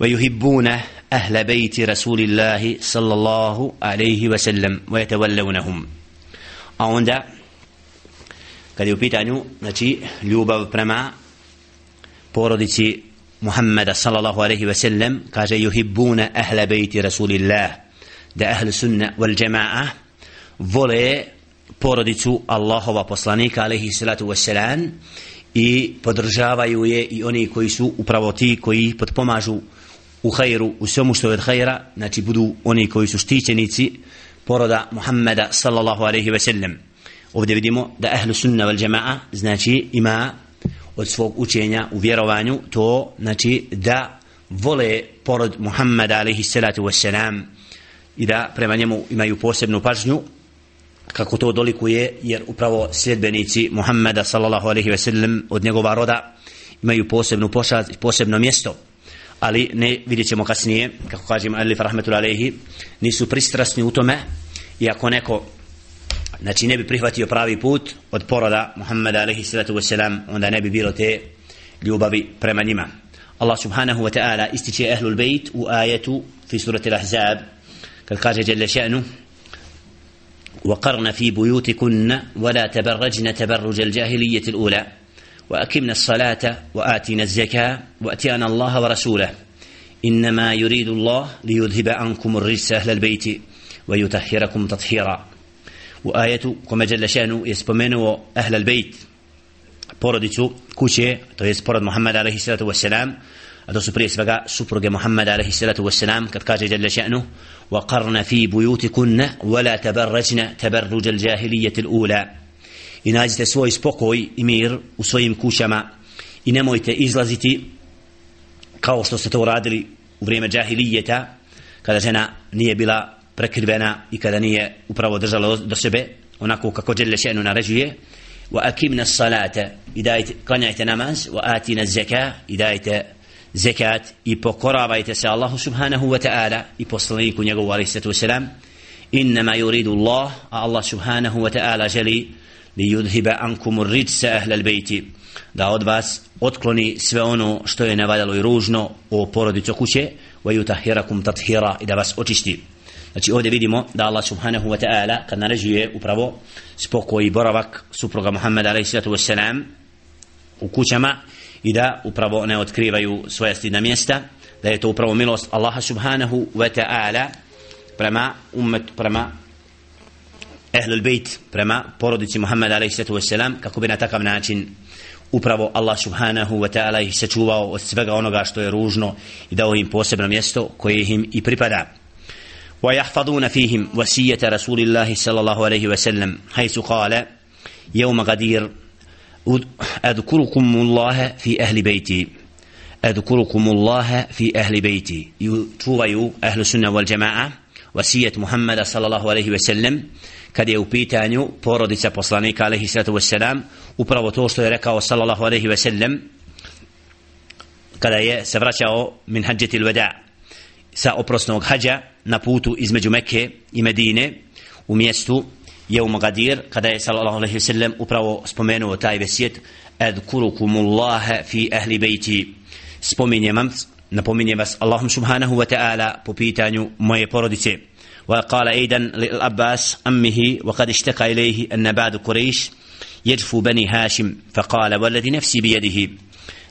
ويحبون أهل بيت رسول الله صلى الله عليه وسلم ويتولونهم a onda kad je u pitanju znači ljubav prema porodici Muhammeda sallallahu alaihi ve sellem kaže yuhibbuna ahla bejti rasulillah da ahl sunna wal jama'a vole porodicu Allahova poslanika alaihi salatu wassalam i podržavaju je i oni koji su upravo ti koji potpomažu u hajru, u svemu što je od hajra, znači budu oni koji su štićenici poroda Muhammeda sallallahu alaihi ve sellem. Ovdje vidimo da ahlu sunna wal jama'a znači ima od svog učenja u vjerovanju to znači da vole porod Muhammeda alaihi salatu wassalam i da prema njemu imaju posebnu pažnju kako to dolikuje jer upravo sljedbenici Muhammeda sallallahu alaihi ve sellem od njegova roda imaju posebnu pošast posebno mjesto ali ne vidjet ćemo kasnije kako kažem Alif rahmetul alaihi nisu pristrasni u tome i ako neko znači ne bi prihvatio pravi put od poroda Muhammeda alaihi sallatu wasalam onda ne bi bilo te ljubavi prema njima Allah subhanahu wa ta'ala ističe ahlul bejt u ajetu fi surati al-ahzab kad kaže jelle še'nu وقرن في بيوتكن ولا تبرجن تبرج الجاهلية الأولى وأكمنا الصلاة وآتينا الزكاة وأتينا الله ورسوله. إنما يريد الله ليذهب عنكم الرجس أهل البيت ويطهركم تطهيرا. وآية كما جل شأنه يسبمنه أهل البيت. Je porod Muhammeda alaihi salatu wassalam, a to su prije svega supruge Muhammeda alaihi salatu wassalam, kad kaže jalla še'nu, وقرن في بيوتكن ولا تبرجن تبرج الجاهلية الأولى i nađite svoj spokoj i mir u svojim kućama. I nemojte izlaziti kao što ste to uradili u vrijeme džahilijeta kada žena nije bila prekrivena i kada nije upravo držala do sebe onako kako Đelle še'nu naređuje. Wa akimna salata i dajte, klanjajte namaz. Wa atina zeka i dajte zekat i pokoravajte se Allahu subhanahu wa ta'ala i poslaniku njegovu alaihi sallatu wasalam. Innama yuridu Allah a Allah subhanahu wa ta'ala želi li yudhiba ankum rijsa ahla albayti da od vas otkloni sve ono što je nevaljalo i ružno o porodicu kuće wa yutahhirakum tathira i da vas očisti. Znači ovdje vidimo da Allah subhanahu wa ta'ala kad naređuje upravo spokoj i boravak supruga Muhammeda alaihi sallatu u kućama i da upravo ne otkrivaju svoja stidna mjesta da je to upravo milost Allaha subhanahu wa ta'ala prema ummet prema ehlul bejt prema porodici Muhammed a.s. kako bi na takav način upravo Allah subhanahu wa ta'ala ih sačuvao od svega onoga što je ružno i dao im posebno mjesto koje im i pripada ويحفظون فيهم وسية رسول الله صلى الله عليه وسلم حيث قال يوم غدير أذكركم الله في أهل بيتي أذكركم الله في أهل بيتي يتوبوا أهل السنة والجماعة وسية محمد صلى الله عليه وسلم kad je u pitanju porodica poslanika alaihi sallatu wassalam upravo to što je rekao sallallahu alaihi wasallam kada je se vraćao min hađetil veda sa oprosnog hađa na putu između Mekke i Medine u mjestu u Gadir kada je sallallahu alejhi ve sellem upravo spomenuo taj vesijet adkurukumullaha fi ahli bejti spominjem vas napominjem vas Allahum subhanahu wa ta'ala po pitanju moje porodice. وقال أيضا للأباس أمه وقد اشتكى إليه أن بعد قريش يجفو بني هاشم فقال والذي نفسي بيده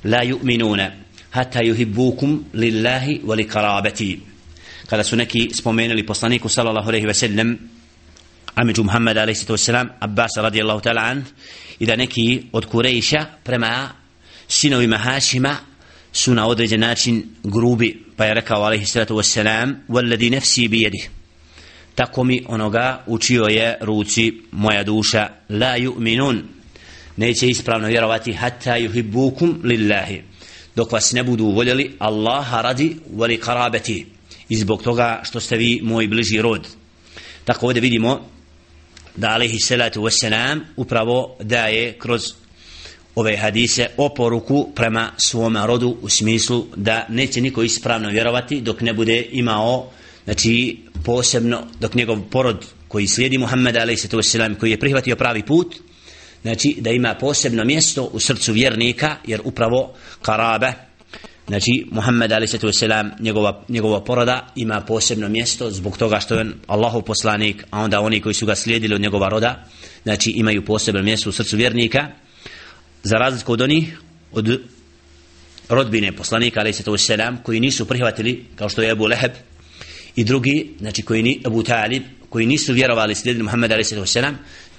لا يؤمنون حتى يحبوكم لله ولقرابتي قال سنكي سبومين لبصانيك صلى الله عليه وسلم ameđu Muhammeda a.s. Abbas radijallahu ta'ala an i da neki od Kurejša prema sinovima Hašima su na određen način grubi pa je rekao a.s. والذي نفسي بيده tako mi onoga učio je ruci moja duša. La yu'minun. Neće ispravno vjerovati. Hatta yuhibbukum lillahi. Dok vas ne budu voljeli Allaha radi vali karabeti i zbog toga što ste vi moj bliži rod. Tako ovdje vidimo da alaihi salatu wassalam upravo daje kroz ove hadise oporuku prema svom rodu u smislu da neće niko ispravno vjerovati dok ne bude imao znači posebno dok njegov porod koji slijedi Muhammeda a.s. koji je prihvatio pravi put znači da ima posebno mjesto u srcu vjernika jer upravo karabe Znači, Muhammed a.s. Njegova, njegova poroda ima posebno mjesto zbog toga što je on Allahov poslanik, a onda oni koji su ga slijedili od njegova roda, znači imaju posebno mjesto u srcu vjernika, za razliku od onih, od rodbine poslanika a.s. koji nisu prihvatili, kao što je Abu Leheb, i drugi, znači koji ni Abu Talib, koji nisu vjerovali slijedili Muhammed a.s.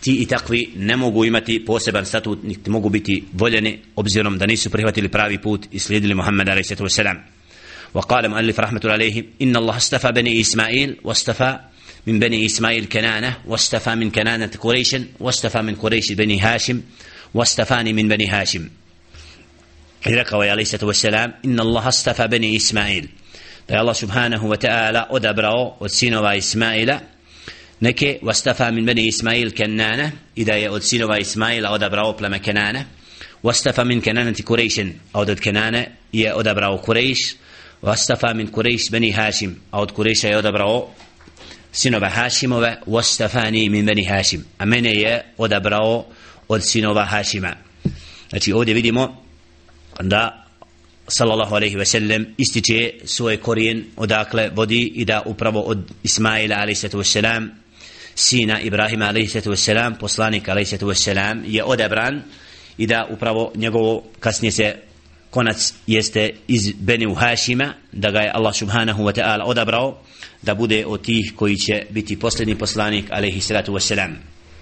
ti i takvi ne mogu imati poseban statut, niti mogu biti voljeni, obzirom da nisu prihvatili pravi put i slijedili Muhammed a.s. وقال مؤلف رحمة الله عليه إن الله استفى بني إسماعيل واستفى من بني إسماعيل كنانة واستفى من كنانة قريش واستفى من قريش بني هاشم واستفاني من بني هاشم rekao je alaih sallatu wasalam inna Allah astafa bani Ismail da je Allah subhanahu wa ta'ala odabrao od sinova Ismaila neke wastafa min bani Ismail Kenana i da je od sinova Ismaila odabrao pleme Kenana. Wastafa min Kenanati Kurejšen a od Kenana je odabrao Kurejš wastafa min Kurejš bani Hašim a od Kurejša je odabrao sinova Hašimove wastafani min bani Hašim a mene je odabrao od sinova Hašima znači ovdje vidimo da sallallahu alaihi ve sellem ističe svoj korijen odakle vodi i da upravo od Ismaila alaihi sallatu wasalam sina Ibrahima alaihi sallatu wasalam poslanik alaihi sallatu wasalam je odabran i da upravo njegovo kasnije se konac jeste iz Beni Hashima da ga je Allah subhanahu wa ta'ala odabrao da bude od tih koji će biti posljednji poslanik alaihi sallatu wasalam